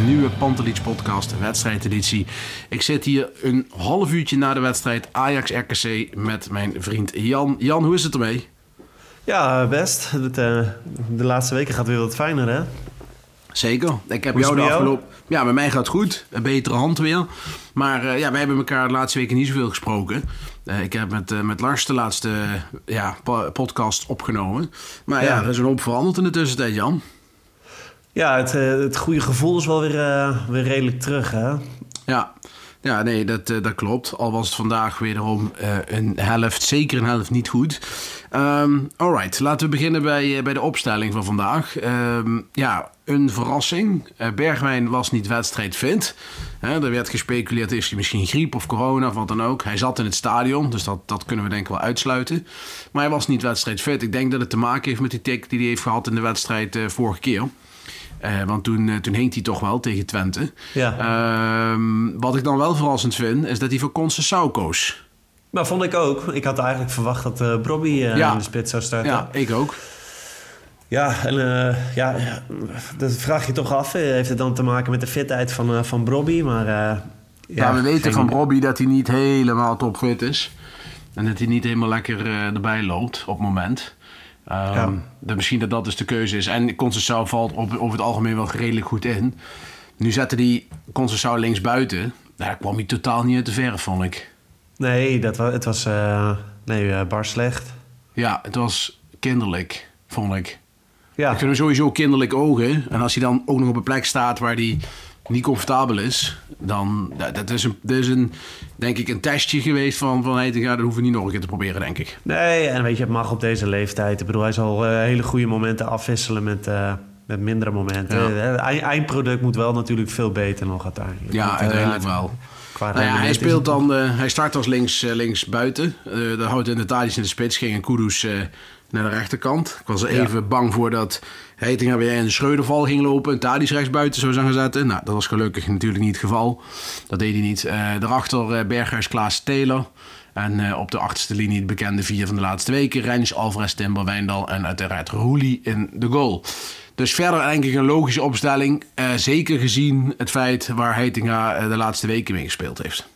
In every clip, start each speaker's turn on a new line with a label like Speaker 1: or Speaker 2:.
Speaker 1: Een nieuwe Pantelich podcast, wedstrijdeditie. Ik zit hier een half uurtje na de wedstrijd Ajax-RKC met mijn vriend Jan. Jan, hoe is het ermee?
Speaker 2: Ja, best. Het, eh, de laatste weken gaat weer wat fijner, hè?
Speaker 1: Zeker. Ik heb jou de afgelopen... Ja, bij mij gaat het goed. Een betere hand weer. Maar eh, ja, wij hebben elkaar de laatste weken niet zoveel gesproken. Eh, ik heb met, met Lars de laatste ja, po- podcast opgenomen. Maar ja.
Speaker 2: Ja.
Speaker 1: er is een hoop veranderd in de tussentijd, Jan.
Speaker 2: Ja, het, eh, het goede gevoel is wel weer, eh, weer redelijk terug, hè?
Speaker 1: Ja, ja nee, dat, eh, dat klopt. Al was het vandaag wederom eh, een helft, zeker een helft niet goed. Ehm alright, laten we beginnen bij, bij de opstelling van vandaag. Ehm, ja, een verrassing. Bergwijn was niet wedstrijdfit. Hè, er werd gespeculeerd, is hij misschien griep of corona of wat dan ook. Hij zat in het stadion, dus dat, dat kunnen we denk ik wel uitsluiten. Maar hij was niet wedstrijdfit. Ik denk dat het te maken heeft met die tik die hij heeft gehad in de wedstrijd vorige keer. Eh, want toen, eh, toen hing hij toch wel tegen Twente.
Speaker 2: Ja.
Speaker 1: Ehm, wat ik dan wel verrassend vind, is dat hij voor Conceição koos.
Speaker 2: Maar vond ik ook. Ik had eigenlijk verwacht dat Brobby
Speaker 1: Ja.
Speaker 2: in de spits zou starten.
Speaker 1: Ja, ik ook.
Speaker 2: Ja, en ja, ja, dat vraag je toch af. Heeft het dan te maken met de fitheid van, van Brobby? Maar eh,
Speaker 1: Ja, we weten
Speaker 2: geen-
Speaker 1: van Robbie dat hij niet helemaal topfit is. En dat hij niet helemaal lekker erbij loopt op het moment. Ehm,
Speaker 2: Ja.
Speaker 1: dat misschien dat dat dus de keuze is. En Conceição valt op, over het algemeen wel redelijk goed in. Nu zette hij Conceição links buiten. Daar kwam hij totaal niet uit de verf, vond ik.
Speaker 2: Nee, dat was, het was eh, nee, eh, bar slecht.
Speaker 1: Ja, het was kinderlijk, vond ik.
Speaker 2: Ja,
Speaker 1: Ik vind hem sowieso kinderlijk ogen. En als hij dan ook nog op een plek staat waar hij niet comfortabel is, dan dat, dat is, een, dat is een, denk ik, een testje geweest van, van hey, dat hoeven we niet nog een keer te proberen, denk ik.
Speaker 2: Nee, en weet je, het mag op deze leeftijd. Ik bedoel, hij zal eh, hele goede momenten afwisselen met, eh, met mindere momenten.
Speaker 1: Ja.
Speaker 2: Eh, Het eindproduct moet wel natuurlijk veel beter nog uiteindelijk.
Speaker 1: Ja, uiteindelijk wel. Nou ja, hij speelt
Speaker 2: het-
Speaker 1: dan, eh, hij start als links, eh, links buiten. Uh, daar houdt in de Thalys in de spits, ging en Kudus eh, naar de rechterkant. Ik was er
Speaker 2: Ja.
Speaker 1: even bang voor dat Heitinga weer in de Schreuderval ging lopen en Thalys rechts buiten zou zijn zetten. Nou, dat was gelukkig natuurlijk niet het geval. Dat deed hij niet. Eh, daarachter eh, Berghuis, Klaas, Taylor. En eh, op de achterste linie de bekende vier van de laatste weken. Rens, Alvarez, Timber, Wijndal en uiteraard Roelie in de goal. Dus verder denk ik een logische opstelling. eh, zeker gezien het feit waar Heitinga eh, de laatste weken mee gespeeld heeft.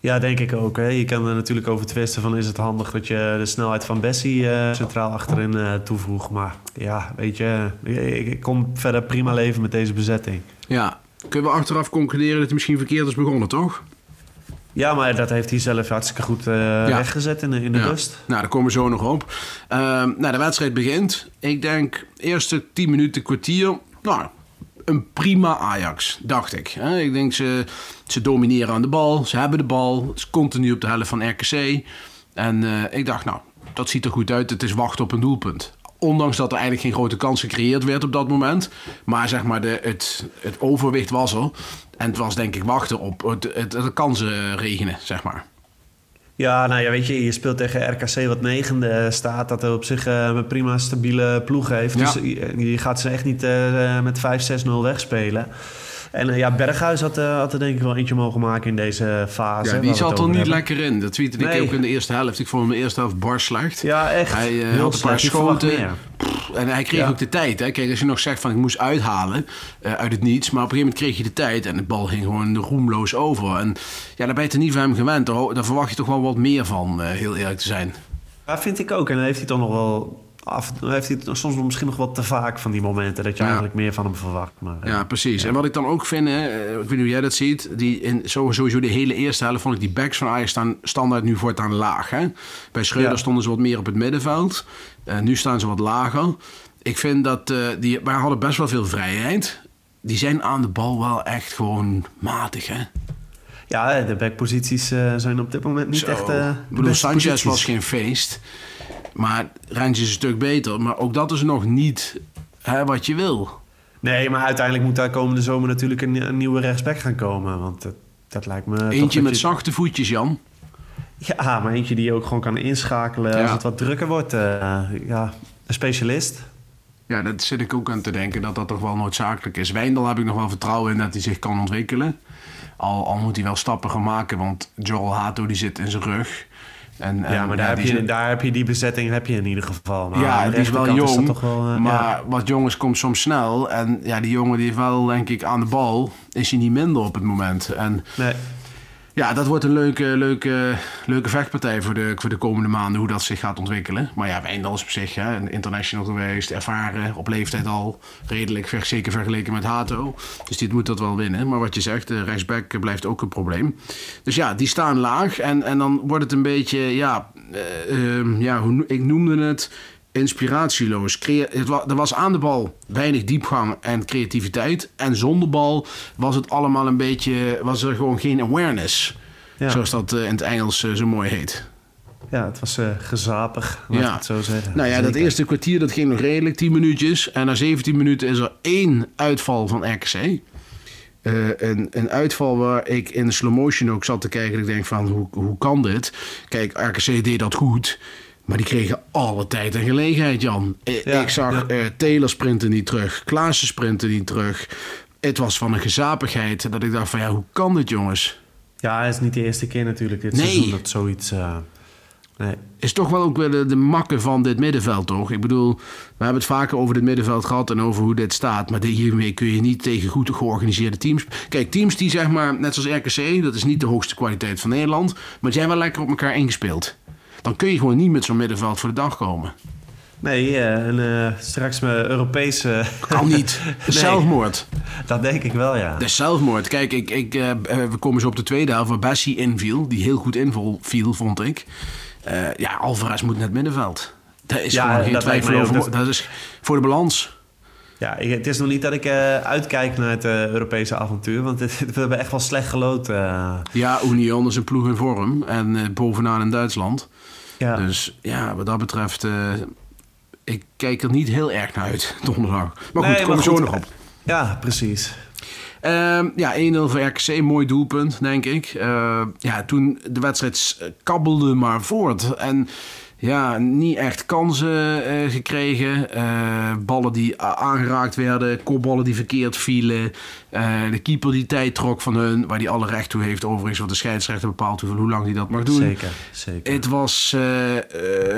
Speaker 2: Ja, denk ik ook. Hè. Je kan er natuurlijk over twisten van is het handig dat je de snelheid van Bessie eh, centraal achterin eh, toevoegt. Maar ja, weet je, ik, ik kom verder prima leven met deze bezetting.
Speaker 1: Ja, kunnen we achteraf concluderen dat hij misschien verkeerd is begonnen, toch?
Speaker 2: Ja, maar dat heeft hij zelf hartstikke goed eh rechtgezet in de, in de
Speaker 1: Ja.
Speaker 2: rust.
Speaker 1: Nou, daar komen we zo nog op. Ehm, nou, de wedstrijd begint. Ik denk eerste 10 minuten, kwartier. Nou, een prima Ajax, dacht ik. Ik denk ze, ze domineren aan de bal. Ze hebben de bal. Het is continu op de helft van RKC. En eh, ik dacht, nou, dat ziet er goed uit. Het is wachten op een doelpunt. Ondanks dat er eigenlijk geen grote kans gecreëerd werd op dat moment. Maar zeg maar, de, het, het overwicht was er. En het was denk ik wachten op het, het, het kansen regenen, zeg maar.
Speaker 2: Ja, nou ja, weet je, je speelt tegen RKC wat negende staat. Dat er op zich eh, een prima stabiele ploeg heeft.
Speaker 1: Ja.
Speaker 2: Dus je, je gaat ze echt niet eh, met 5-6-0 wegspelen. En eh, ja, Berghuis had, eh, had er denk ik wel eentje mogen maken in deze fase.
Speaker 1: Ja, die zat er niet
Speaker 2: hebben.
Speaker 1: lekker in. Dat tweette ik
Speaker 2: Nee.
Speaker 1: ook in de eerste helft. Ik vond hem de eerste helft bar slecht.
Speaker 2: Ja, echt.
Speaker 1: Hij eh,
Speaker 2: Heel
Speaker 1: had een paar schoten. En hij kreeg
Speaker 2: Ja.
Speaker 1: ook de tijd. Hè. Kijk, als je nog zegt van ik moest uithalen eh, uit het niets. Maar op een gegeven moment kreeg je de tijd. En de bal ging gewoon roemloos over. En ja, daar ben je er niet van hem gewend. Daar, verwacht je toch wel wat meer van, eh, heel eerlijk te zijn.
Speaker 2: Ja, vind ik ook. En dan heeft hij toch nog wel... Af, heeft hij het soms misschien nog wat te vaak van die momenten... dat je
Speaker 1: Ja.
Speaker 2: eigenlijk meer van hem verwacht. Maar, eh,
Speaker 1: Ja, precies. En wat ik dan ook vind, hè, eh, ik weet niet hoe jij dat ziet. Die in, sowieso de hele eerste helft vond ik die backs van Ajax staan standaard nu voortaan laag. Hè? Bij Schreuder
Speaker 2: Ja.
Speaker 1: stonden ze wat meer op het middenveld. Eh, nu staan ze wat lager. Ik vind dat eh, die, wij hadden best wel veel vrijheid. Die zijn aan de bal wel echt gewoon matig, hè?
Speaker 2: ja, de backposities eh, zijn op dit moment niet
Speaker 1: Zo.
Speaker 2: echt... eh,
Speaker 1: ik bedoel, Sanchez
Speaker 2: posities.
Speaker 1: was geen feest. Maar Rens is een stuk beter. Maar ook dat is nog niet hè, wat je wil.
Speaker 2: Nee, maar uiteindelijk moet daar komende zomer natuurlijk een, een nieuwe rechtsback gaan komen. Want dat, dat lijkt me...
Speaker 1: Eentje met
Speaker 2: je-
Speaker 1: zachte voetjes, Jan.
Speaker 2: Ja, maar eentje die je ook gewoon kan inschakelen als het wat drukker wordt. eh, ja, een specialist.
Speaker 1: Ja, dat zit ik ook aan te denken dat dat toch wel noodzakelijk is. Wijndal heb ik nog wel vertrouwen in dat hij zich kan ontwikkelen. Al, al moet hij wel stappen gaan maken, want Joel Hato die zit in zijn rug. En, en,
Speaker 2: ja, maar daar, heb je,
Speaker 1: is-
Speaker 2: daar heb je die bezetting heb je in ieder geval. Maar
Speaker 1: ja, die is wel jong,
Speaker 2: dat toch wel, eh,
Speaker 1: maar
Speaker 2: ja.
Speaker 1: wat jongens komt soms snel. En ja, die jongen die heeft wel, denk ik, aan de bal is hij niet minder op het moment. En
Speaker 2: Nee.
Speaker 1: Ja, dat wordt een leuke, leuke, leuke vechtpartij voor de, voor de komende maanden, hoe dat zich gaat ontwikkelen. Maar ja, Wijndal is op zich hè, een international geweest, ervaren, op leeftijd al redelijk, zeker vergeleken met Hato. Dus dit moet dat wel winnen. Maar wat je zegt, de rechtsback blijft ook een probleem. Dus ja, die staan laag en, en dan wordt het een beetje, ja, eh, ehm, ja hoe, ik noemde het inspiratieloos. Crea- het wa- er was aan de bal weinig diepgang en creativiteit. En zonder bal was het allemaal een beetje, was er gewoon geen awareness.
Speaker 2: Ja.
Speaker 1: Zoals dat eh, in het Engels eh, zo mooi heet.
Speaker 2: ja, het was eh, gezapig, laat
Speaker 1: Ja.
Speaker 2: ik het zo zeggen.
Speaker 1: Nou ja, dat eerste kwartier dat ging nog redelijk, 10 minuutjes. En na 17 minuten is er één uitval van RKC. Een, een uitval waar ik in slow motion ook zat te kijken. En ik denk van, hoe, hoe kan dit? Kijk, RKC deed dat goed. Maar die kregen alle tijd en gelegenheid, Jan.
Speaker 2: Ja,
Speaker 1: ik zag
Speaker 2: ja.
Speaker 1: eh, Taylor sprinten niet terug. Klaassen sprinten niet terug. Het was van een gezapigheid dat ik dacht van, ja, hoe kan dit, jongens?
Speaker 2: Ja, het is niet de eerste keer natuurlijk dit
Speaker 1: Nee.
Speaker 2: seizoen dat zoiets... eh, nee.
Speaker 1: is toch wel ook weer de, de makke van dit middenveld, toch? Ik bedoel, we hebben het vaker over dit middenveld gehad en over hoe dit staat. Maar hiermee kun je niet tegen goed georganiseerde teams. Kijk, teams die zeg maar, net zoals RKC, dat is niet de hoogste kwaliteit van Nederland. Maar die zijn wel lekker op elkaar ingespeeld. Dan kun je gewoon niet met zo'n middenveld voor de dag komen.
Speaker 2: Nee, eh, en eh, straks met Europese...
Speaker 1: Kan niet.
Speaker 2: Nee.
Speaker 1: Zelfmoord.
Speaker 2: dat denk ik wel, ja.
Speaker 1: De zelfmoord. Kijk, ik, ik, eh, we komen zo op de tweede helft waar Bessie inviel. Die heel goed inviel, vond ik. Ja, Alvarez moet naar het middenveld. Daar is
Speaker 2: Ja,
Speaker 1: gewoon geen twijfel over.
Speaker 2: Dat-
Speaker 1: Dat is voor de balans.
Speaker 2: Ja, ik- het is nog niet dat ik eh, uitkijk naar het eh, Europese avontuur. Want het- we hebben echt wel slecht geloten. eh.
Speaker 1: Ja, Union is een ploeg in vorm. En bovenaan in Duitsland.
Speaker 2: ja.
Speaker 1: Dus ja, wat dat betreft... ik kijk er niet heel erg naar uit, donderdag. Maar goed,
Speaker 2: Nee,
Speaker 1: kom
Speaker 2: maar
Speaker 1: zo nog op.
Speaker 2: ja, precies.
Speaker 1: Ehm, ja, 1-0 voor RKC, mooi doelpunt, denk ik. Eh, ja, toen de wedstrijd kabbelde maar voort. En ja, niet echt kansen eh, gekregen. Eh, ballen die aangeraakt werden, kopballen die verkeerd vielen. Eh, de keeper die tijd trok van hun, waar die alle recht toe heeft overigens. Want de scheidsrechter bepaalt hoe lang hij dat mag doen.
Speaker 2: Zeker, zeker.
Speaker 1: Het was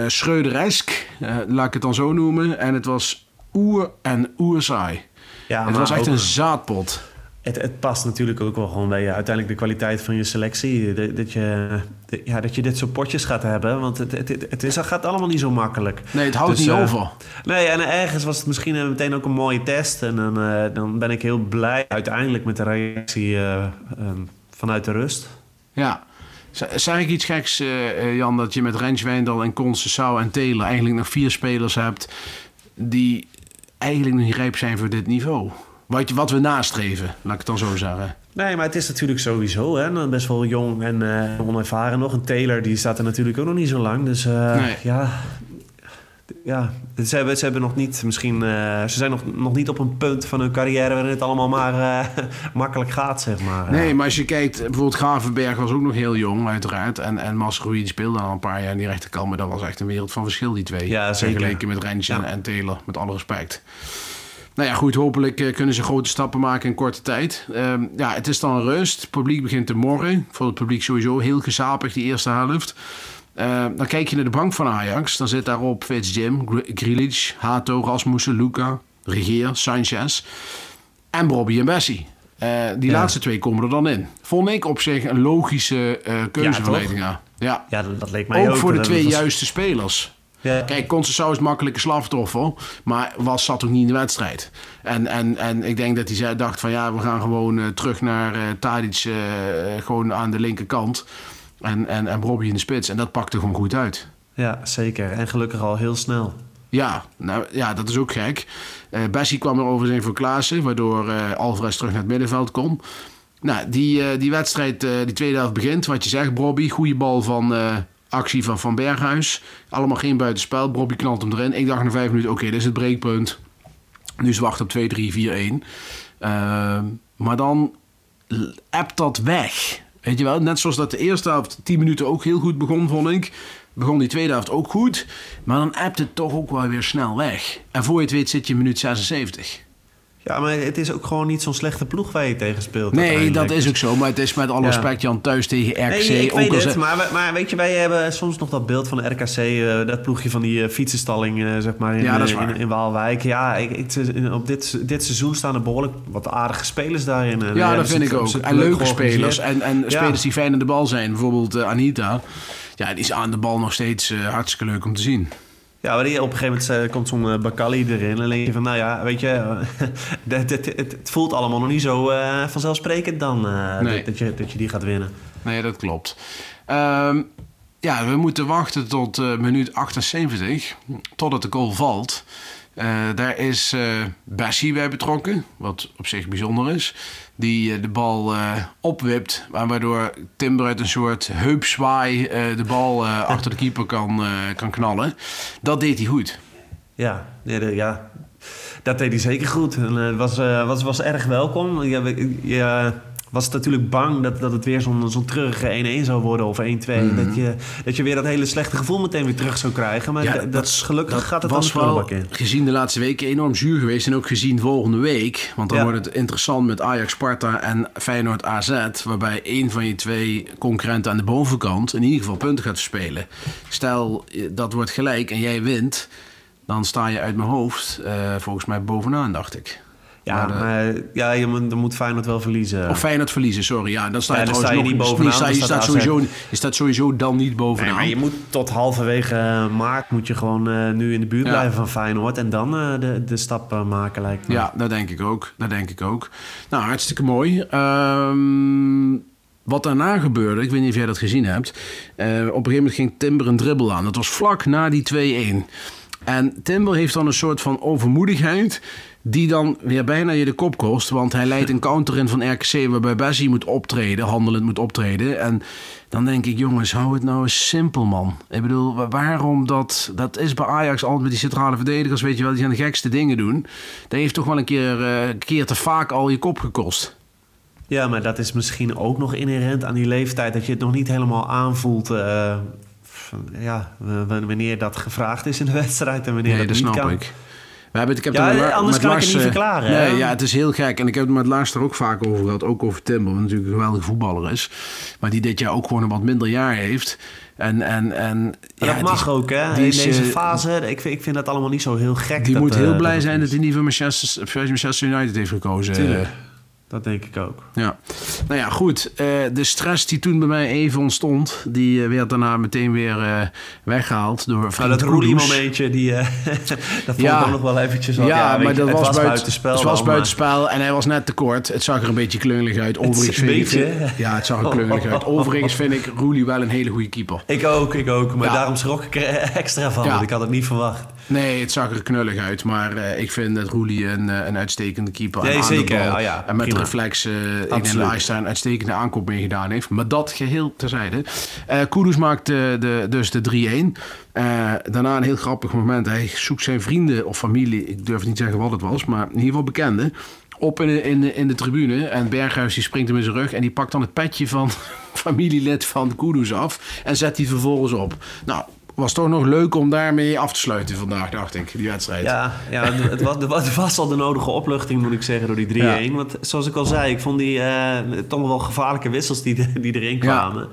Speaker 1: Schreuderesk, laat ik het dan zo noemen. En het was oer en oerzaai.
Speaker 2: ja,
Speaker 1: het was echt
Speaker 2: ook-
Speaker 1: een zaadpot.
Speaker 2: Het, het past natuurlijk ook wel gewoon bij je, uiteindelijk de kwaliteit van je selectie. Dat, dat je, dat- ja, dat je dit soort potjes gaat hebben. Want het, het, het, is, het gaat allemaal niet zo makkelijk.
Speaker 1: Nee, het houdt
Speaker 2: Dus,
Speaker 1: niet
Speaker 2: eh,
Speaker 1: over.
Speaker 2: Nee, en ergens was het misschien eh, meteen ook een mooie test. En dan, eh, dan ben ik heel blij uiteindelijk met de reactie eh, ehm, vanuit de rust.
Speaker 1: Ja. Z- Zeg ik iets geks, eh, eh, Jan, dat je met Rens Wijndal en Concessao en Taylor eigenlijk nog vier spelers hebt die eigenlijk nog niet rijp zijn voor dit niveau? Wat, wat we nastreven, laat ik het dan zo zeggen.
Speaker 2: Nee, maar het is natuurlijk sowieso hè, best wel jong en eh, onervaren nog. Een Taylor die staat er natuurlijk ook nog niet zo lang. Dus eh,
Speaker 1: Nee.
Speaker 2: ja, ja ze, hebben, ze hebben nog niet misschien... eh, ze zijn nog, nog niet op een punt van hun carrière waarin het allemaal maar makkelijk gaat, zeg maar.
Speaker 1: Nee, maar als je kijkt, bijvoorbeeld Gravenberg was ook nog heel jong, uiteraard. En, en Masrui speelde al een paar jaar in die rechterkant. Maar dat was echt een wereld van verschil, die twee.
Speaker 2: Ja, zeker.
Speaker 1: Vergeleken met Rens en-
Speaker 2: Ja.
Speaker 1: en Taylor, met alle respect. Nou ja, goed, hopelijk eh, kunnen ze grote stappen maken in korte tijd. Ehm, ja, het is dan rust. Het publiek begint te morren. Voor het publiek sowieso heel gezapig die eerste helft. Uh, dan kijk je naar de bank van Ajax. Dan zit daarop Fitz Jim, Grealish, Hato, Rasmussen, Luca, Regeer, Sanchez en Bobby en Bessie. Uh, die
Speaker 2: Ja.
Speaker 1: laatste twee komen er dan in. Vond ik op zich een logische eh keuze van? Edinga. Ja,
Speaker 2: Ja, dat, dat leek mij ook.
Speaker 1: ook voor de twee
Speaker 2: was-
Speaker 1: juiste spelers.
Speaker 2: Ja.
Speaker 1: Kijk, Conceição is makkelijke slachtoffer, maar was, zat ook niet in de wedstrijd. En, en, en ik denk dat hij zei, dacht van ja, we gaan gewoon eh, terug naar eh Tadic, eh, gewoon aan de linkerkant. En, en, en Robbie in de spits. En dat pakte gewoon goed uit.
Speaker 2: ja, zeker. En gelukkig al heel snel.
Speaker 1: Ja, nou, ja dat is ook gek. Eh Bessie kwam er over zijn voor Klaassen, waardoor Alvarez terug naar het middenveld kon. Nou, die, die wedstrijd, die tweede helft begint. Wat je zegt, Bobby, goede bal van actie van Van Berghuis. Allemaal geen buitenspel. Bobby knalt hem erin. Ik dacht na vijf minuten, oké, dit is het breekpunt. Nu is op 2, 3, 4, 1. Ehm, maar dan appt dat weg. Weet je wel, net zoals dat de eerste helft 10 minuten ook heel goed begon, vond ik. Begon die tweede helft ook goed. Maar dan appt het toch ook wel weer snel weg. En voor je het weet zit je in minuut 76.
Speaker 2: Ja, maar het is ook gewoon niet zo'n slechte ploeg waar je tegen speelt.
Speaker 1: Nee, dat is ook zo. Maar het is met alle
Speaker 2: Ja.
Speaker 1: respect, Jan, thuis tegen RKC.
Speaker 2: Nee, ik weet het, maar, maar weet je, wij hebben soms nog dat beeld van de RKC, eh, dat ploegje van die eh, fietsenstalling, eh, zeg maar, in,
Speaker 1: Ja,
Speaker 2: in, in Waalwijk. Ja, ik, ik, in- op dit, dit seizoen staan er behoorlijk wat aardige spelers daarin.
Speaker 1: Ja,
Speaker 2: hebben
Speaker 1: dat vind ik ook. En
Speaker 2: leuk
Speaker 1: leuke spelers. En, en
Speaker 2: Ja.
Speaker 1: spelers die fijn aan de bal zijn. Bijvoorbeeld Anita. Ja, die is aan de bal nog steeds hartstikke leuk om te zien.
Speaker 2: Ja, maar die, op een gegeven moment eh, komt zo'n eh, Bakali erin. En denk je van, nou ja, weet je, eh, het, het, het, het voelt allemaal nog niet zo eh, vanzelfsprekend dan eh,
Speaker 1: Nee.
Speaker 2: dat, dat je, dat je die gaat winnen.
Speaker 1: Nee, dat klopt. Ehm, ja, we moeten wachten tot eh, minuut 78, totdat de goal valt. Eh, daar is Bessie bij betrokken, wat op zich bijzonder is. Die eh, de bal opwipt, wa- waardoor Timber uit een soort heupzwaai de bal achter de keeper kan, kan knallen. Dat deed hij goed.
Speaker 2: Ja, ja, de- ja, dat deed hij zeker goed. En, het was, was, was erg welkom. Je was natuurlijk bang dat, dat het weer zo'n zo'n treurige 1-1 zou worden of 1-2. Dat, je, dat je weer dat hele slechte gevoel meteen weer terug zou krijgen. Maar
Speaker 1: Ja,
Speaker 2: dat,
Speaker 1: dat-
Speaker 2: is gelukkig
Speaker 1: Dat
Speaker 2: gaat het
Speaker 1: was wel
Speaker 2: in.
Speaker 1: gezien de laatste weken enorm zuur geweest. En ook gezien volgende week. Want dan
Speaker 2: Ja.
Speaker 1: wordt het interessant met Ajax Sparta en Feyenoord AZ. Waarbij één van je twee concurrenten aan de bovenkant in ieder geval punten gaat verspelen. Stel eh, dat wordt gelijk en jij wint. Dan sta je uit mijn hoofd eh, volgens mij bovenaan, dacht ik.
Speaker 2: Ja,
Speaker 1: Maar
Speaker 2: ja, je moet, dan moet Feyenoord wel verliezen.
Speaker 1: Of Feyenoord verliezen, sorry. Ja, dan sta je
Speaker 2: Ja, dan
Speaker 1: trouwens
Speaker 2: sta je
Speaker 1: nog
Speaker 2: niet bovenaan, dan
Speaker 1: je,
Speaker 2: staat AZ.
Speaker 1: sowieso, je staat sowieso dan niet bovenaan.
Speaker 2: Nee, maar je moet tot halverwege maart moet je gewoon eh, nu in de buurt
Speaker 1: Ja.
Speaker 2: blijven van Feyenoord. En dan eh, de, de stap eh, maken lijkt me.
Speaker 1: Ja, dat denk ik ook. Dat denk ik ook. Nou, hartstikke mooi. Ehm, wat daarna gebeurde, ik weet niet of jij dat gezien hebt. op een gegeven moment ging Timber een dribbel aan. Dat was vlak na die 2-1. En Timber heeft dan een soort van overmoedigheid. Die dan weer bijna je de kop kost. Want hij leidt een counter in van RKC. Waarbij Bessie moet optreden, handelend moet optreden. En dan denk ik, jongens, hou het nou eens simpel, man. Ik bedoel, wa- waarom dat... Dat is bij Ajax altijd met die centrale verdedigers, weet je wel. Die zijn de gekste dingen doen. Dat heeft toch wel een keer, een keer te vaak al je kop gekost.
Speaker 2: Ja, maar dat is misschien ook nog inherent aan die leeftijd dat je het nog niet helemaal aanvoelt. eh, ja, wanneer dat gevraagd is in de wedstrijd en wanneer
Speaker 1: Nee, dat
Speaker 2: dat niet
Speaker 1: snap
Speaker 2: kan.
Speaker 1: ik. We hebben het, ik heb
Speaker 2: Ja,
Speaker 1: met La-
Speaker 2: anders
Speaker 1: met
Speaker 2: kan ik het niet
Speaker 1: eh,
Speaker 2: verklaren, hè?
Speaker 1: Ja, het is heel gek. En ik heb het met Lars er ook vaak over gehad. Ook over Timber, wat natuurlijk een geweldige voetballer is. Maar die dit jaar ook gewoon een wat minder jaar heeft. En, en, en, ja,
Speaker 2: dat mag
Speaker 1: is-
Speaker 2: ook, hè?
Speaker 1: die
Speaker 2: In
Speaker 1: is,
Speaker 2: deze
Speaker 1: eh,
Speaker 2: fase, ik vind, ik vind dat allemaal niet zo heel gek.
Speaker 1: Die
Speaker 2: dat,
Speaker 1: moet
Speaker 2: eh,
Speaker 1: heel blij
Speaker 2: dat
Speaker 1: zijn dat hij niet voor Manchester, voor Manchester United heeft gekozen.
Speaker 2: Tuurlijk. Dat denk ik ook.
Speaker 1: Ja, nou ja, goed. Eh, de stress die toen bij mij even ontstond, die eh, werd daarna meteen weer eh, weggehaald door
Speaker 2: Nou, dat. Roelie-momentje, die, dat vond
Speaker 1: Ja.
Speaker 2: ik ook nog wel eventjes...
Speaker 1: Ja, maar dat
Speaker 2: het
Speaker 1: was, buiten,
Speaker 2: buitenspel.
Speaker 1: Het was buitenspel en hij was net te kort. Het zag er een beetje klungelig uit. Overigens vind ik-
Speaker 2: beetje?
Speaker 1: Ja, het zag er klungelig uit. Overigens vind ik Roelie wel een hele goede keeper.
Speaker 2: Ik ook, ik ook. Maar
Speaker 1: Ja.
Speaker 2: daarom schrok ik er extra van, want ik had het niet verwacht.
Speaker 1: Nee, het zag er knullig uit. Maar eh, ik vind dat Roelie een, eh, een uitstekende keeper.
Speaker 2: Nee,
Speaker 1: aan de bal.
Speaker 2: Ja,
Speaker 1: en met
Speaker 2: prima.
Speaker 1: reflex, eh ik denk dat een uitstekende aankoop mee gedaan heeft. Maar dat geheel terzijde. Eh Kudus maakt de, dus de 3-1. Eh, daarna een heel grappig moment. Hij zoekt zijn vrienden of familie, ik durf niet te zeggen wat het was, maar in ieder geval bekenden. Op in de, in, de, in de tribune. En Berghuis die springt hem in zijn rug. En die pakt dan het petje van familielid van Kudus af. En zet die vervolgens op. Nou, was toch nog leuk om daarmee af te sluiten vandaag, dacht ik, die wedstrijd.
Speaker 2: Ja, ja het, was, het was al de nodige opluchting, moet ik zeggen, door die 3-1. Want zoals ik al zei, ik vond die uh, toch wel gevaarlijke wissels die, die erin kwamen.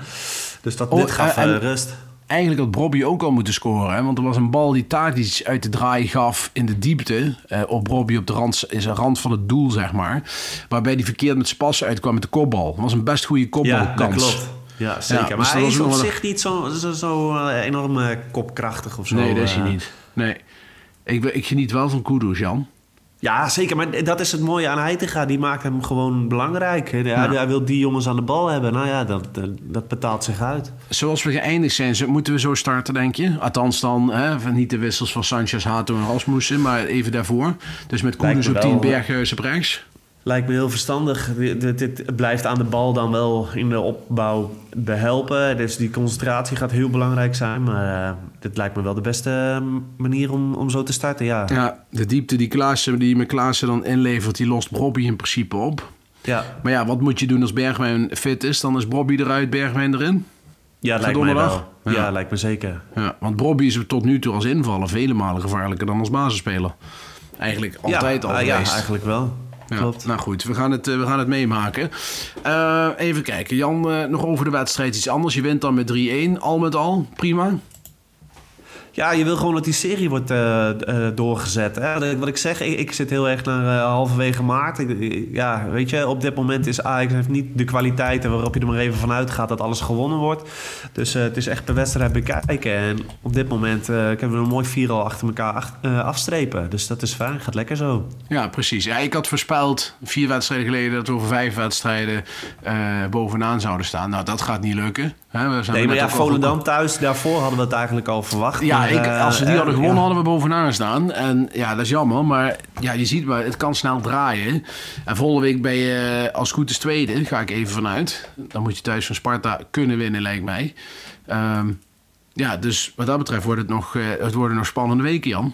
Speaker 2: Dus dat, dit gaf uh, rust.
Speaker 1: Eigenlijk had Bobby ook al moeten scoren. Hè? Want er was een bal die Tadic uit de draai gaf in de diepte. Uh, op Bobby op de rand, is een rand van het doel, zeg maar. Waarbij hij verkeerd met zijn passen uitkwam met de kopbal. Dat was een best goede kopbalkans.
Speaker 2: Ja, dat klopt. Ja, zeker. Ja, maar hij is op zich niet zo, zo, zo uh, enorm uh, kopkrachtig of zo.
Speaker 1: Nee, dat is hij niet. Nee. Ik, ik geniet wel van Kudus, Jan.
Speaker 2: Ja, zeker. Maar dat is het mooie aan Heitinga. Die maakt hem gewoon belangrijk. Hij, ja. hij, wil die jongens aan de bal hebben. Nou ja, dat, dat betaalt zich uit.
Speaker 1: Zoals we geëindigd zijn, moeten we zo starten, denk je? Althans dan, hè, niet de wissels van Sanchez, Hato en Rasmussen, maar even daarvoor. Dus met Koenders op 10, Berghuis op rechts.
Speaker 2: Lijkt me heel verstandig. Dit, dit, blijft aan de bal dan wel in de opbouw behelpen. Dus die concentratie gaat heel belangrijk zijn. Maar uh, dit lijkt me wel de beste ehm, manier om, om zo te starten, ja.
Speaker 1: Ja, de diepte die, Klaassen, die met Klaassen dan inlevert... die lost Bobby in principe op.
Speaker 2: Ja.
Speaker 1: Maar ja, wat moet je doen als Bergwijn fit is? Dan is Bobby eruit, Bergwijn erin?
Speaker 2: Ja, lijkt me wel. Ja. ja. lijkt me zeker.
Speaker 1: Ja, want Bobby is tot nu toe als invaller... vele malen gevaarlijker dan als basisspeler. Eigenlijk altijd
Speaker 2: ja,
Speaker 1: al
Speaker 2: uh. Ja, eigenlijk wel.
Speaker 1: Ja, nou goed, we gaan het, we gaan het meemaken. Uh, even kijken. Jan, uh, nog over de wedstrijd iets anders. Je wint dan met 3-1. Al met al, prima.
Speaker 2: Ja, je wil gewoon dat die serie wordt uh, uh, doorgezet. Hè? Wat ik zeg, ik, ik zit heel erg naar uh, halverwege maart. Ja, weet je, op dit moment is Ajax heeft niet de kwaliteiten waarop je er maar even vanuit gaat dat alles gewonnen wordt. Dus het is echt per wedstrijd bekijken. En op dit moment kunnen we een mooi vier al achter elkaar afstrepen. Dus dat is fijn, gaat lekker zo.
Speaker 1: Ja, precies. Ja, ik had voorspeld vier wedstrijden geleden dat we over vijf wedstrijden bovenaan zouden staan. Nou, dat gaat niet lukken.
Speaker 2: We zijn nee, maar ja, Volendam thuis, daarvoor hadden we het eigenlijk al verwacht.
Speaker 1: Ja, ik, als we die hadden gewonnen, hadden we bovenaan staan. En ja, dat is jammer. Maar ja, je ziet maar, het kan snel draaien. En volgende week ben je als goed is tweede. Ga ik even vanuit. Dan moet je thuis van Sparta kunnen winnen, lijkt mij. Um, ja, dus wat dat betreft wordt het nog, het worden nog spannende weken, Jan.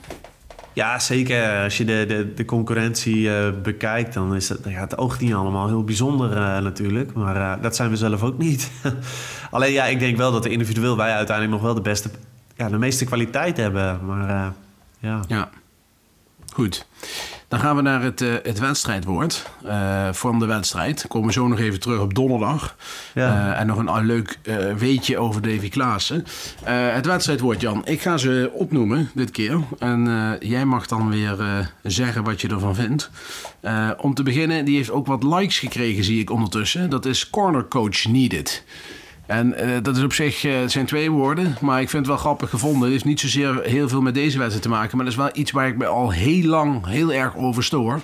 Speaker 2: Ja, zeker. Als je de, de, de concurrentie uh, bekijkt, dan is het, ja, het oogt niet allemaal heel bijzonder uh, natuurlijk. Maar dat zijn we zelf ook niet. Alleen ja, ik denk wel dat individueel wij uiteindelijk nog wel de beste ja, de meeste kwaliteit hebben. Maar ja.
Speaker 1: ja. Goed. Dan gaan we naar het, uh, het wedstrijdwoord uh, van de wedstrijd. Dan komen we zo nog even terug op donderdag. Ja. Uh, en nog een leuk weetje over Davy Klaassen. het wedstrijdwoord, Jan. Ik ga ze opnoemen dit keer. En jij mag dan weer zeggen wat je ervan vindt. om te beginnen, die heeft ook wat likes gekregen, zie ik ondertussen. Dat is Corner Coach Needed. En uh, dat is op zich, uh, zijn twee woorden, maar ik vind het wel grappig gevonden. Het heeft niet zozeer heel veel met deze wedstrijd te maken, maar dat is wel iets waar ik me al heel lang heel erg over stoor.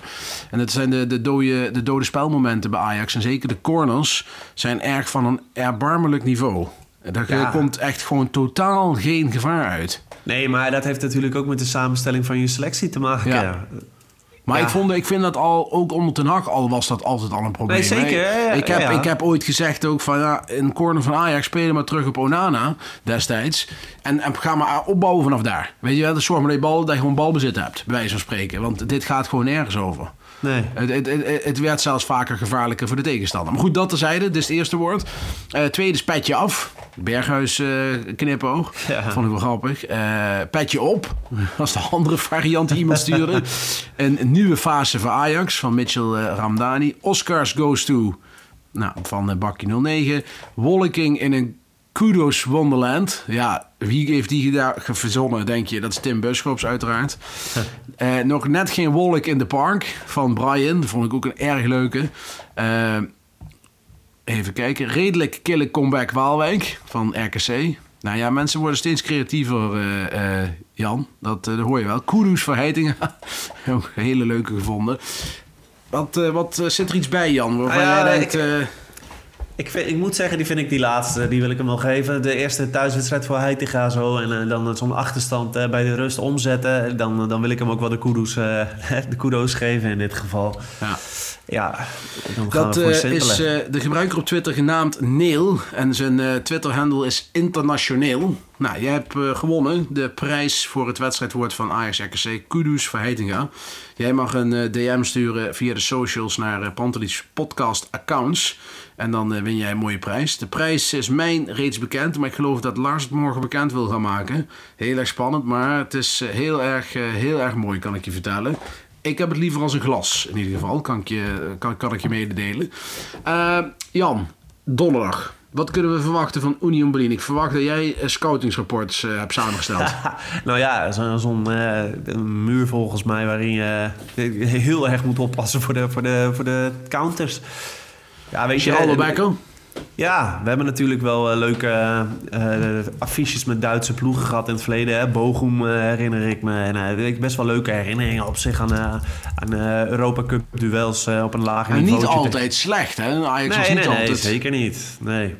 Speaker 1: En dat zijn de, de, dode, de dode spelmomenten bij Ajax. En zeker de corners zijn erg van een erbarmelijk niveau. Daar ja. komt echt gewoon totaal geen gevaar uit.
Speaker 2: Nee, maar dat heeft natuurlijk ook met de samenstelling van je selectie te maken. Ja.
Speaker 1: Maar ik, vond, ik vind dat al, ook onder Ten Hag al was dat altijd al een probleem.
Speaker 2: Nee, zeker.
Speaker 1: ik, heb, ik heb ooit gezegd ook van, ja, in corner van Ajax spelen maar terug op Onana destijds. En, en ga maar opbouwen vanaf daar. Weet je wel, zorg maar dat je, bal, dat je gewoon balbezit hebt, bij wijze van spreken. Want dit gaat gewoon nergens over.
Speaker 2: Nee.
Speaker 1: Het, het, het, het, werd zelfs vaker gevaarlijker voor de tegenstander. Maar goed, dat terzijde. Dit is het eerste woord. Uh, tweede is petje af. Berghuis uh, knipoog. Ja. Vond ik wel grappig. Uh, petje op. Dat is de andere variant die iemand stuurde. een, nieuwe fase voor Ajax van Mitchell Ramdani. Oscars goes to... Nou, van Bakkie 09. Wolking in een Kudos Wonderland. Ja, wie heeft die daar verzonnen, denk je? Dat is Tim Buschops uiteraard. uh, nog net geen wolk in de park van Brian. Dat vond ik ook een erg leuke. Uh, even kijken. Redelijk kille comeback Waalwijk van RKC. Nou ja, mensen worden steeds creatiever, uh, Jan. Dat, dat, hoor je wel. Kudos voor Heitinga. ook een hele leuke gevonden. Wat, wat zit er iets bij, Jan? Waarvan ah, ja, jij denkt... Ik...
Speaker 2: Ik, vind, ik moet zeggen, die vind ik die laatste, die wil ik hem wel geven. De eerste thuiswedstrijd voor Heitinga zo. En uh, dan zo'n achterstand uh, bij de rust omzetten. Dan, dan wil ik hem ook wel de kudos, uh, de kudos geven in dit geval.
Speaker 1: Ja.
Speaker 2: Ja,
Speaker 1: dan gaan dat we voor is de gebruiker op Twitter genaamd Neil. En zijn Twitter-handle is internationeel. Nou, jij hebt eh, gewonnen de prijs voor het wedstrijdwoord van Ajax RKC. Kudus Verheitinga. Jij mag een eh, DM sturen via de socials naar uh, Pantelis podcast accounts. En dan win jij een mooie prijs. De prijs is mijn reeds bekend, maar ik geloof dat Lars het morgen bekend wil gaan maken. Heel erg spannend, maar het is heel erg, heel erg mooi, kan ik je vertellen. Ik heb het liever als een glas, in ieder geval, kan ik je, kan, kan ik je mededelen. Jan, donderdag. Wat kunnen we verwachten van Union Berlin? Ik verwacht dat jij eh, scoutingsrapports eh, hebt samengesteld.
Speaker 2: nou ja, zo- zo'n eh, muur volgens mij waarin je heel erg moet oppassen voor de, voor de, voor de counters. Ja, weet je,
Speaker 1: Becker?
Speaker 2: Ja, we hebben natuurlijk wel eh, leuke eh, eh, affiches met Duitse ploegen gehad in het verleden. Hè. Bochum herinner ik me. En ik best wel leuke herinneringen op zich aan, aan Europa Cup duels op een lager
Speaker 1: En
Speaker 2: niveau.
Speaker 1: niet altijd slecht, hè? Ajax was
Speaker 2: Nee,
Speaker 1: niet
Speaker 2: nee, nee,
Speaker 1: altijd...
Speaker 2: zeker niet. Nee.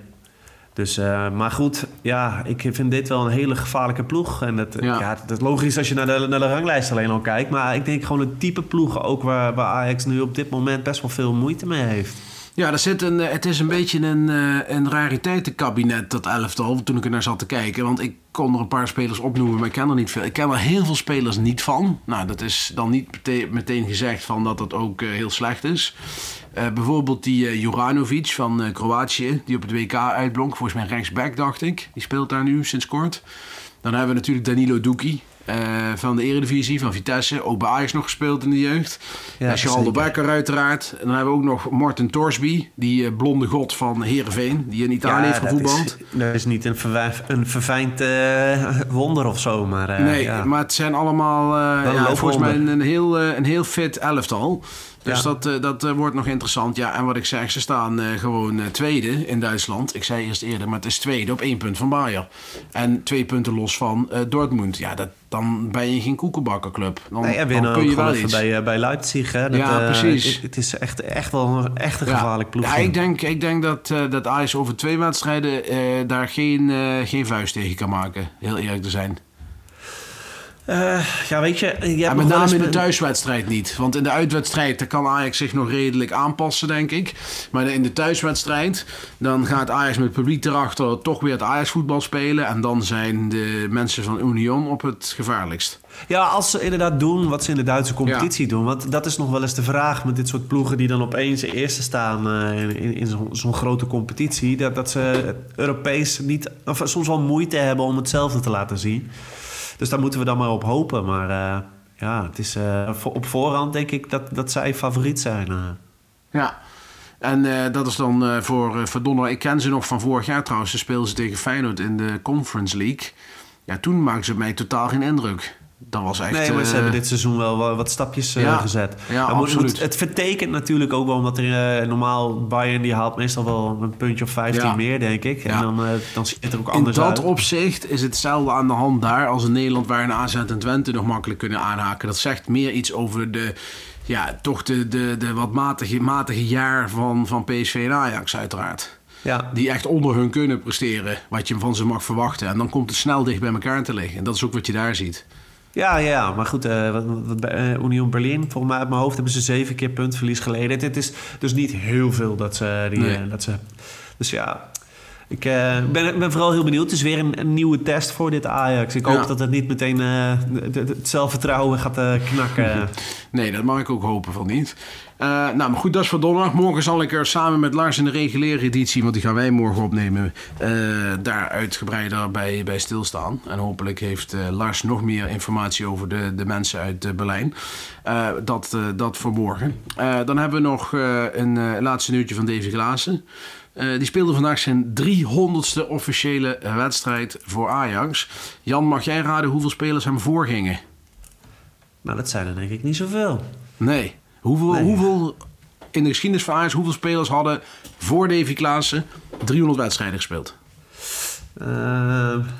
Speaker 2: Dus, maar goed, ja, ik vind dit wel een hele gevaarlijke ploeg. En dat,
Speaker 1: Ja.
Speaker 2: ja. dat is logisch als je naar de, naar de ranglijst alleen al kijkt. Maar ik denk gewoon het type ploegen ook waar, waar Ajax nu op dit moment best wel veel moeite mee heeft.
Speaker 1: Ja, er zit een, eh, het is een beetje een, eh, een rariteitenkabinet, dat elftal, toen ik er naar zat te kijken. Want ik kon er een paar spelers opnoemen, maar ik ken er niet veel. Ik ken er heel veel spelers niet van. Nou, dat is dan niet meteen, gezegd van dat het ook eh, heel slecht is. Bijvoorbeeld die eh, Juranovic van Kroatië, die op het WK uitblonk. Volgens mij rechtsback, dacht ik. Die speelt daar nu sinds kort. Dan hebben we natuurlijk Danilo Duki. Eh, van de Eredivisie, van Vitesse. Ook bij Ajax nog gespeeld in de jeugd.
Speaker 2: Ja,
Speaker 1: Geraldo
Speaker 2: zeker.
Speaker 1: Becker uiteraard. En dan hebben we ook nog Martin Torsby. Die eh, blonde god van Heerenveen. Die in Italië heeft
Speaker 2: dat
Speaker 1: gevoetbald.
Speaker 2: is, dat is niet een, verwijf, een verfijnd eh, wonder of zo, maar...
Speaker 1: nee,
Speaker 2: ja.
Speaker 1: maar het zijn allemaal ja, volgens mij een, een heel, een heel fit elftal. Dus
Speaker 2: Ja.
Speaker 1: dat, eh, dat eh, wordt nog interessant. Ja, en wat ik zeg, ze staan eh, gewoon tweede in Duitsland. Ik zei eerst eerder, maar het is tweede op één punt van Bayern. En twee punten los van Dortmund. Ja, dat, dan ben je geen koekenbakkerclub. Dan,
Speaker 2: Nee, en
Speaker 1: dan
Speaker 2: winnen
Speaker 1: kun je wel iets.
Speaker 2: bij, bij Leipzig. Hè? Dat,
Speaker 1: Ja, precies.
Speaker 2: Het, het is echt, echt wel een, echt een gevaarlijk ploeg.
Speaker 1: Ja, ik denk, ik denk dat, dat Ajax over twee wedstrijden daar geen, geen vuist tegen kan maken. Heel eerlijk te zijn.
Speaker 2: Eh, ja, weet je... nog
Speaker 1: met name in de thuiswedstrijd niet. Want in de uitwedstrijd daar kan Ajax zich nog redelijk aanpassen, denk ik. Maar in de thuiswedstrijd, dan gaat Ajax met het publiek erachter toch weer het Ajax voetbal spelen. En dan zijn de mensen van Union op het gevaarlijkst.
Speaker 2: Ja, als ze inderdaad doen wat ze in de Duitse competitie doen. Want dat is nog wel eens de vraag met dit soort ploegen die dan opeens eerste staan eh, in, in, in zo'n zo'n grote competitie. Dat, dat ze Europees niet, of soms wel moeite hebben om hetzelfde te laten zien. Dus daar moeten we dan maar op hopen. Maar eh, ja, het is eh, op voorhand denk ik dat, dat zij favoriet zijn. eh.
Speaker 1: Ja. En dat is dan voor, donderdag. Ik ken ze nog van vorig jaar trouwens. Ze speelden ze tegen Feyenoord in de Conference League. Ja, toen maakten ze mij totaal geen indruk. Dat was echt...
Speaker 2: Nee, maar ze
Speaker 1: eh,
Speaker 2: hebben dit seizoen wel wa- wat stapjes eh,
Speaker 1: Ja,
Speaker 2: gezet.
Speaker 1: ja,
Speaker 2: Maar
Speaker 1: absoluut.
Speaker 2: moet- het vertekent natuurlijk ook wel, omdat er eh, normaal Bayern die haalt meestal wel een puntje of 15
Speaker 1: Ja.
Speaker 2: meer, denk ik. En
Speaker 1: Ja.
Speaker 2: dan, eh, dan ziet het er ook
Speaker 1: In
Speaker 2: anders
Speaker 1: dat
Speaker 2: uit.
Speaker 1: opzicht is hetzelfde aan de hand daar als in Nederland, waar een AZ en Twente nog makkelijk kunnen aanhaken. Dat zegt meer iets over de, ja, toch de, de, de wat matige, matige jaar van, van PSV en Ajax, uiteraard.
Speaker 2: Ja,
Speaker 1: Die echt onder hun kunnen presteren, wat je van ze mag verwachten. En dan komt het snel dicht bij elkaar te liggen. En dat is ook wat je daar ziet.
Speaker 2: Ja, ja, maar goed, wat, wat bij eh, Union Berlin, volgens mij uit mijn hoofd hebben ze zeven keer puntverlies geleden. Het is dus niet heel veel dat ze... Die,
Speaker 1: Nee.
Speaker 2: eh, dat ze dus ja... Ik eh, ben, ben vooral heel benieuwd. Het is weer een, een nieuwe test voor dit Ajax. Ik hoop
Speaker 1: Ja.
Speaker 2: dat het niet meteen de- het zelfvertrouwen gaat eh, knakken.
Speaker 1: Nee, dat mag ik ook hopen van niet. Nou, maar goed, dat is voor donderdag. Morgen zal ik er samen met Lars in de reguliere editie, want die gaan wij morgen opnemen, daar uitgebreider bij, bij stilstaan. En hopelijk heeft Lars nog meer informatie over de, de mensen uit Berlijn. Dat, dat voor morgen. Dan hebben we nog een laatste nieuwtje van Davy Klaassen. Eh, die speelde vandaag zijn 300ste officiële eh, wedstrijd voor Ajax. Jan, mag jij raden hoeveel spelers hem voorgingen?
Speaker 2: nou, dat zijn er denk ik niet zoveel.
Speaker 1: Nee. Hoeveel,
Speaker 2: Nee.
Speaker 1: hoeveel in de geschiedenis van Ajax, hoeveel spelers hadden voor Davy Klaassen 300 wedstrijden gespeeld?
Speaker 2: Eh,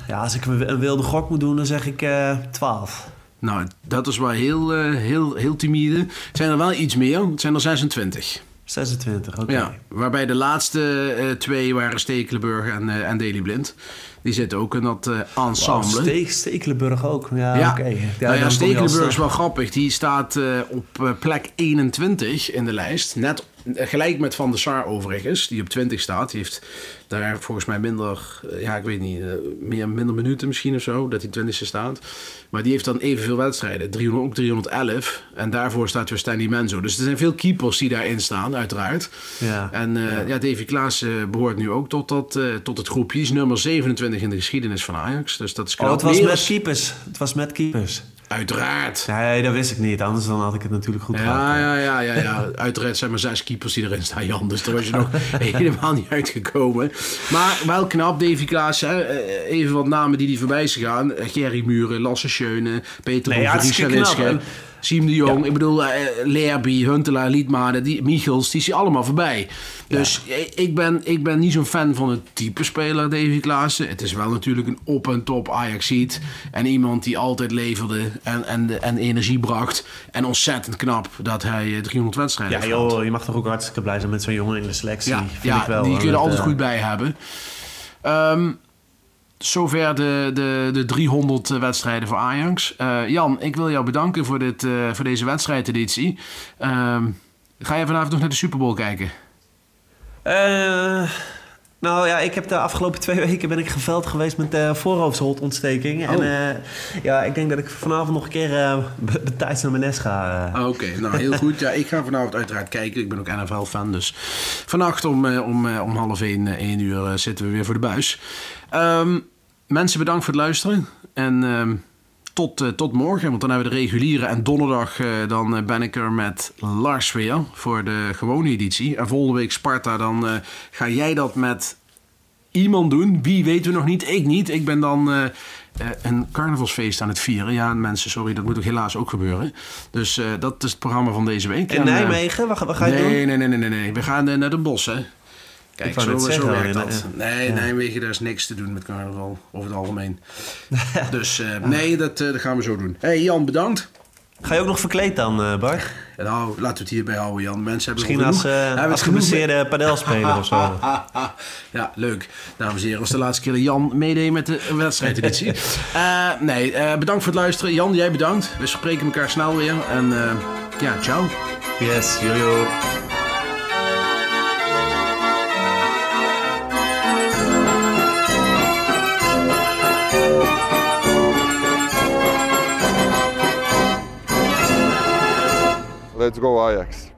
Speaker 2: ja, als ik een wilde gok moet doen, dan zeg ik eh 12.
Speaker 1: Nou, dat is wel heel, eh, heel, heel timide. Het zijn er wel iets meer. Het zijn er 26.
Speaker 2: 26, oké.
Speaker 1: Ja, waarbij de laatste eh, twee waren Stekelenburg en, eh en Daley Blind. Die zitten ook in dat eh, ensemble.
Speaker 2: Ste- Stekelenburg ook. Ja,
Speaker 1: Ja,
Speaker 2: oké.
Speaker 1: nou ja,
Speaker 2: je al
Speaker 1: Stekelenburg is wel grappig. Die staat op plek 21 in de lijst. Net gelijk met Van der Sar overigens, die op 20 staat. Die heeft daar volgens mij minder, eh, ja ik weet niet, eh, meer, minder minuten misschien of zo, dat hij 20ste staat. Maar die heeft dan evenveel wedstrijden, 300, ook 311. En daarvoor staat weer Stanley Menzo. Dus er zijn veel keepers die daarin staan, uiteraard.
Speaker 2: Ja.
Speaker 1: En eh, ja. Davy Klaas behoort nu ook tot, dat, tot het groepje. Hij is nummer 27 in de geschiedenis van Ajax. Dus dat is
Speaker 2: Oh, het was met keepers. Het was met keepers.
Speaker 1: Uiteraard.
Speaker 2: Nee, dat wist ik niet. Anders dan had ik het natuurlijk goed gehad.
Speaker 1: Ja, ja, ja, ja, ja. Uiteraard zijn maar zes keepers die erin staan, Jan. Dus daar was je nog helemaal niet uitgekomen. Maar wel knap, Davy Klaas. Hè. Eh, Even wat namen die die voorbij zijn gegaan. Eh, Gerry Muren, Lasse Schöne, Peter
Speaker 2: Nee. En-
Speaker 1: Siem de Jong. Ik bedoel, eh Lerby, Huntelaar, Liedmaden, die, Michels, die zijn allemaal voorbij. Dus ik- ik, ben, ik ben niet zo'n fan van het type speler, Davy Klaassen. Het is wel natuurlijk een op- en top Ajaxiet. En iemand die altijd leverde en, en, en energie bracht. En ontzettend knap dat hij eh, 300 wedstrijden
Speaker 2: Ja, joh, je mag toch ook hartstikke blij zijn met zo'n jongen in de selectie.
Speaker 1: Ja,
Speaker 2: vind
Speaker 1: ja
Speaker 2: ik wel.
Speaker 1: die kun je er altijd
Speaker 2: eh,
Speaker 1: goed bij hebben. Ehm, zover de, de, de 300 wedstrijden voor Ajax. Eh, Jan, ik wil jou bedanken voor, dit, eh, voor deze wedstrijdeditie. Ehm, ga je vanavond nog naar de Super Bowl kijken?
Speaker 2: Eh, nou ja, ik heb de afgelopen twee weken ben ik geveld geweest met uh, voorhoofdsholtontsteking. En
Speaker 1: Oh.
Speaker 2: eh, ja, ik denk dat ik vanavond nog een keer eh tijd naar mijn nest ga. eh.
Speaker 1: Ah, Oké, nou heel goed. Ja, ik ga vanavond uiteraard kijken. Ik ben ook NFL-fan, dus vannacht om, eh, om, eh, om half één, eh, één uur eh, zitten we weer voor de buis. Ehm, mensen, bedankt voor het luisteren. En ehm, tot, eh, tot morgen, want dan hebben we de reguliere. En donderdag eh, dan eh, ben ik er met Lars weer voor de gewone editie. En volgende week Sparta, dan ga jij dat met iemand doen. Wie weten we nog niet. Ik niet. Ik ben dan een carnavalsfeest aan het vieren. Ja, mensen, sorry, dat moet ook helaas ook gebeuren. Dus dat is het programma van deze week.
Speaker 2: In
Speaker 1: En,
Speaker 2: Nijmegen, wat, wat ga je doen?
Speaker 1: nee, nee, nee, nee, nee, nee. We gaan naar de bos, hè. Kijk, zo, zo
Speaker 2: zeggen,
Speaker 1: werkt
Speaker 2: ja,
Speaker 1: dat.
Speaker 2: ja.
Speaker 1: Nee, Nijmegen, daar is niks te doen met carnaval, over het algemeen. dus eh, nee, dat, eh, dat gaan we zo doen. hey, Jan, bedankt.
Speaker 2: Ga je ook nog verkleed dan, eh, Bart?
Speaker 1: Nou, laten we het hierbij houden, Jan. Mensen hebben
Speaker 2: Misschien als,
Speaker 1: hebben
Speaker 2: als geblesseerde padelspeler of zo.
Speaker 1: ja, leuk. Dames en heren, was de laatste keer dat Jan meedeed met de wedstrijdeditie. Eh nee, eh, bedankt voor het luisteren. Jan, jij bedankt. We spreken elkaar snel weer. En eh, ja, ciao.
Speaker 2: Yes, jojo.
Speaker 3: Let's go Ajax.